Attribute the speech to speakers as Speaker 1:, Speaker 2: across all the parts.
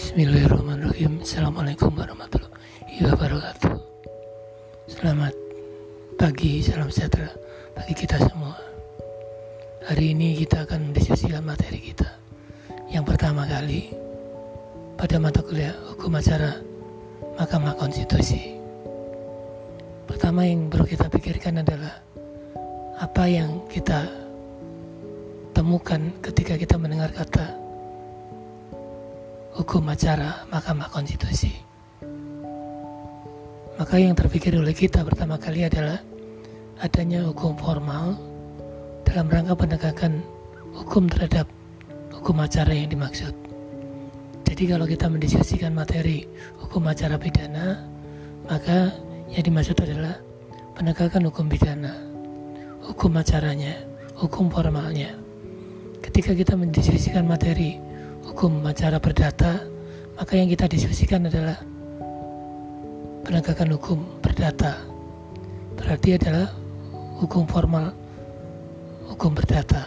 Speaker 1: Bismillahirrahmanirrahim. Assalamualaikum warahmatullahi wabarakatuh. Selamat pagi, salam sejahtera bagi kita semua. Hari ini kita akan mendiskusikan materi kita. Yang pertama kali Pada mata kuliah Hukum Acara Mahkamah Konstitusi. Pertama yang perlu kita pikirkan adalah Apa yang kita temukan ketika kita mendengar kata hukum acara Mahkamah Konstitusi. Maka yang terpikir oleh kita pertama kali adalah adanya hukum formal dalam rangka penegakan hukum terhadap hukum acara yang dimaksud. Jadi kalau kita mendiskusikan materi hukum acara pidana, maka yang dimaksud adalah penegakan hukum pidana, hukum acaranya, hukum formalnya. Ketika kita mendiskusikan materi hukum acara perdata, maka yang kita diskusikan adalah penegakan hukum perdata. Berarti adalah hukum formal hukum perdata.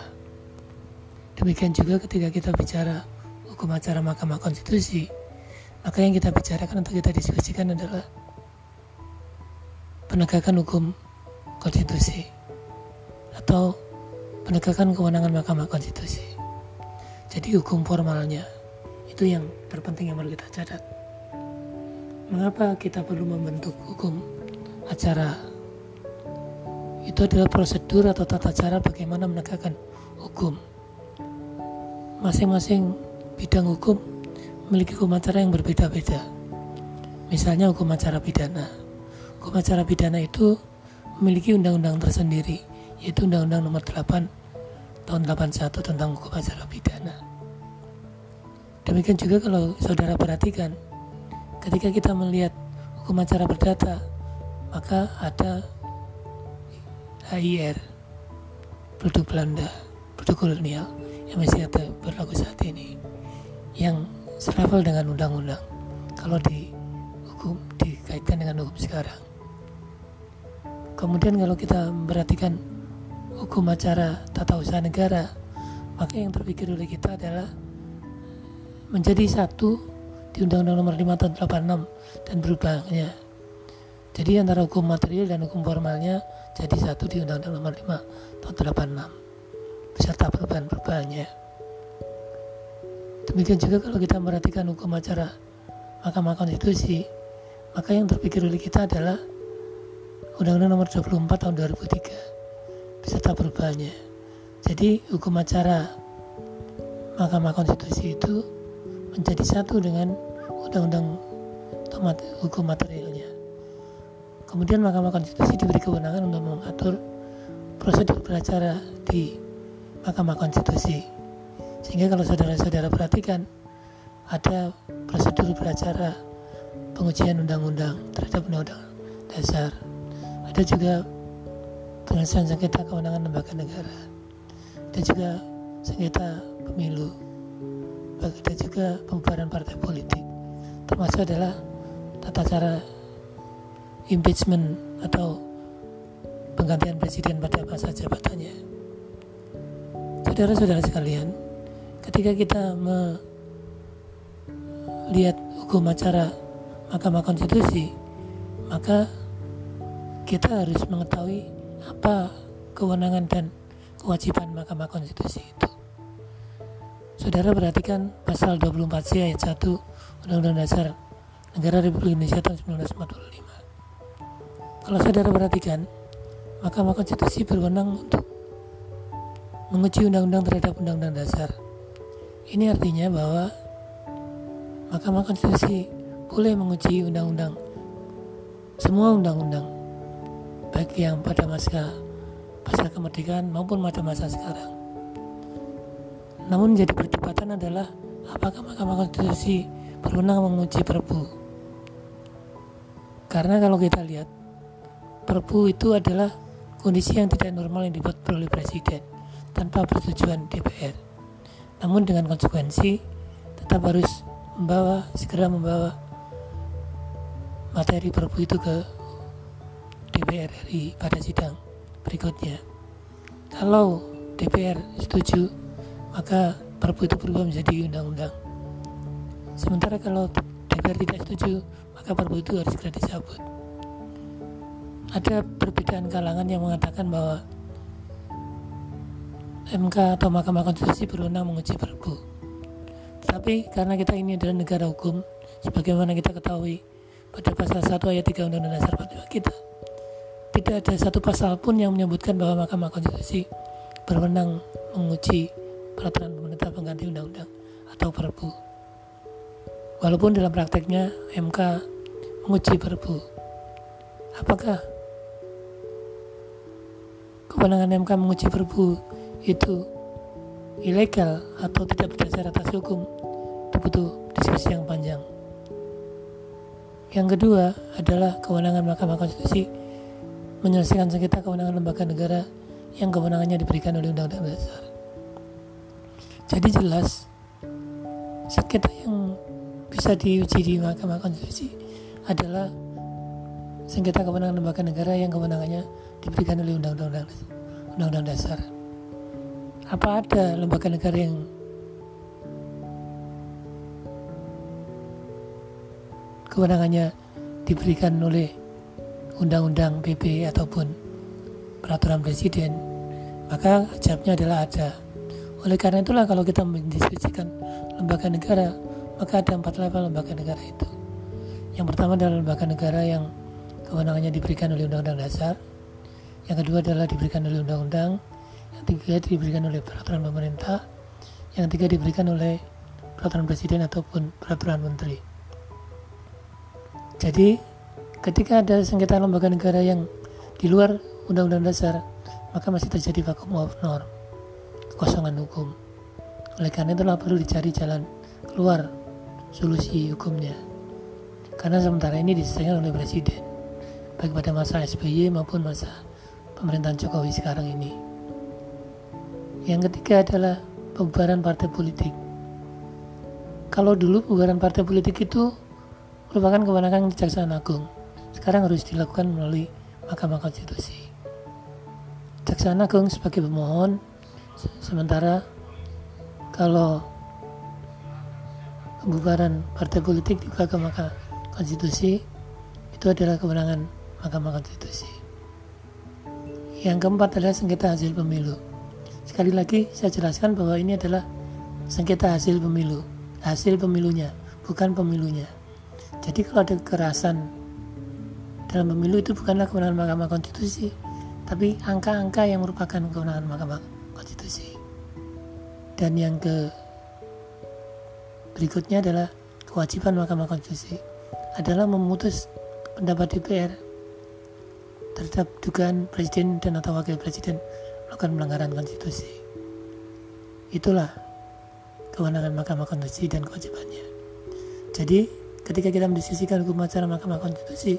Speaker 1: Demikian juga ketika kita bicara hukum acara Mahkamah Konstitusi, maka yang kita bicarakan atau kita diskusikan adalah penegakan hukum konstitusi atau penegakan kewenangan Mahkamah Konstitusi. Jadi hukum formalnya itu yang terpenting yang perlu kita catat. Mengapa kita perlu membentuk hukum acara? Itu adalah prosedur atau tata cara bagaimana menegakkan hukum. Masing-masing bidang hukum memiliki hukum acara yang berbeda-beda. Misalnya hukum acara pidana. Hukum acara pidana itu memiliki undang-undang tersendiri, yaitu Undang-Undang Nomor 8 tahun 81 tentang hukum acara pidana. Demikian juga kalau saudara perhatikan, ketika kita melihat hukum acara perdata, maka ada HIR, produk Belanda, produk kolonial yang masih ada berlaku saat ini, yang selevel dengan undang-undang. Kalau di hukum dikaitkan dengan hukum sekarang. Kemudian kalau kita memperhatikan hukum acara tata usaha negara, maka yang terpikir oleh kita adalah menjadi satu di Undang-Undang Nomor 5 Tahun 86 dan berubahnya. Jadi antara hukum material dan hukum formalnya jadi satu di Undang-Undang Nomor 5 Tahun 86 beserta perubahan-perubahannya. Demikian juga kalau kita memperhatikan hukum acara Mahkamah Konstitusi, maka yang terpikir oleh kita adalah Undang-Undang Nomor 24 Tahun 2003 beserta perubahannya. Jadi hukum acara Mahkamah Konstitusi itu menjadi satu dengan undang-undang hukum materialnya. Kemudian Mahkamah Konstitusi diberi kewenangan untuk mengatur prosedur beracara di Mahkamah Konstitusi. Sehingga kalau saudara-saudara perhatikan ada prosedur beracara pengujian undang-undang terhadap undang-undang dasar. Ada juga penyelesaian sengketa kewenangan lembaga negara. Dan juga sengketa pemilu. Dan juga pembubaran partai politik. Termasuk adalah tata cara impeachment atau penggantian presiden pada masa jabatannya. Saudara-saudara sekalian ketika kita melihat hukum acara Mahkamah Konstitusi maka kita harus mengetahui apa kewenangan dan kewajiban Mahkamah Konstitusi itu. Saudara perhatikan pasal 24C ayat 1 Undang-Undang Dasar Negara Republik Indonesia tahun 1945. Kalau saudara perhatikan, Mahkamah Konstitusi berwenang untuk menguji undang-undang terhadap undang-undang dasar. Ini artinya bahwa Mahkamah Konstitusi boleh menguji undang-undang semua undang-undang baik yang pada masa pasca kemerdekaan maupun pada masa sekarang. Namun jadi perdebatan adalah apakah Mahkamah Konstitusi berwenang menguji Perpu. Karena kalau kita lihat Perpu itu adalah kondisi yang tidak normal yang dibuat oleh Presiden tanpa persetujuan DPR. Namun dengan konsekuensi tetap harus membawa segera membawa materi Perpu itu ke DPR RI pada sidang berikutnya. Kalau DPR setuju, maka Perpu itu berubah menjadi undang-undang. Sementara kalau DPR tidak setuju, maka perpu itu harus segera dicabut. Ada perbedaan kalangan yang mengatakan bahwa MK atau Mahkamah Konstitusi berwenang menguji perpu. Tetapi karena kita ini adalah negara hukum, sebagaimana kita ketahui pada pasal 1 ayat 3 Undang-Undang Dasar 45 kita, tidak ada satu pasal pun yang menyebutkan bahwa Mahkamah Konstitusi berwenang menguji peraturan pemerintah pengganti undang-undang atau perpu. Walaupun dalam prakteknya MK menguji perpu. Apakah kewenangan MK menguji perpu itu ilegal atau tidak berdasar atas hukum? Itu butuh diskusi yang panjang. Yang kedua adalah kewenangan Mahkamah Konstitusi menyelesaikan sengketa kewenangan lembaga negara yang kewenangannya diberikan oleh Undang-Undang Dasar. Jadi jelas sengketa yang bisa diuji di Mahkamah Konstitusi adalah sengketa kewenangan lembaga negara yang kewenangannya diberikan oleh Undang-Undang Undang-Undang Dasar. Apa ada lembaga negara yang kewenangannya diberikan oleh Undang-Undang PP ataupun peraturan presiden? Maka jawabnya adalah ada. Oleh karena itulah kalau kita mendiskusikan lembaga negara, maka ada empat level lembaga negara itu. Yang pertama adalah lembaga negara yang kewenangannya diberikan oleh Undang-Undang Dasar. Yang kedua adalah diberikan oleh Undang-Undang. Yang ketiga diberikan oleh peraturan pemerintah. Yang ketiga diberikan oleh peraturan presiden ataupun peraturan menteri. Jadi, ketika ada sengketa lembaga negara yang di luar Undang-Undang Dasar, maka masih terjadi vakum of norm, kekosongan hukum. Oleh karena itulah perlu dicari jalan keluar solusi hukumnya. Karena sementara ini diselesaikan oleh presiden baik pada masa SBY maupun masa pemerintahan Jokowi sekarang ini. Yang ketiga adalah pembubaran partai politik. Kalau dulu pembubaran partai politik itu merupakan kewenangan Kejaksaan Agung sekarang harus dilakukan melalui Mahkamah Konstitusi Kejaksaan Agung sebagai pemohon sementara kalau pembubaran partai politik di Mahkamah Konstitusi itu adalah kewenangan Mahkamah Konstitusi. Yang keempat adalah sengketa hasil pemilu. Sekali lagi saya jelaskan bahwa ini adalah sengketa hasil pemilu, hasil pemilunya, bukan pemilunya. Jadi kalau ada kekerasan dalam pemilu itu bukanlah kewenangan Mahkamah Konstitusi, tapi angka-angka yang merupakan kewenangan Mahkamah Konstitusi. Dan yang ke Berikutnya adalah kewajiban Mahkamah Konstitusi adalah memutus pendapat DPR terhadap dugaan presiden dan atau wakil presiden melakukan pelanggaran konstitusi. Itulah kewenangan Mahkamah Konstitusi dan kewajibannya. Jadi, ketika kita mendiskusikan hukum acara Mahkamah Konstitusi,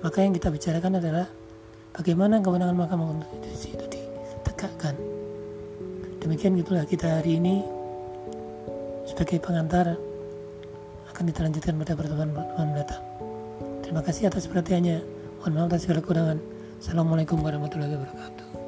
Speaker 1: maka yang kita bicarakan adalah bagaimana kewenangan Mahkamah Konstitusi itu ditegakkan. Demikian itulah kita hari ini sebagai pengantar akan dilanjutkan pada pertemuan-pertemuan mendatang. Terima kasih atas perhatiannya. Mohon maaf atas segala kekurangan. Assalamualaikum warahmatullahi wabarakatuh.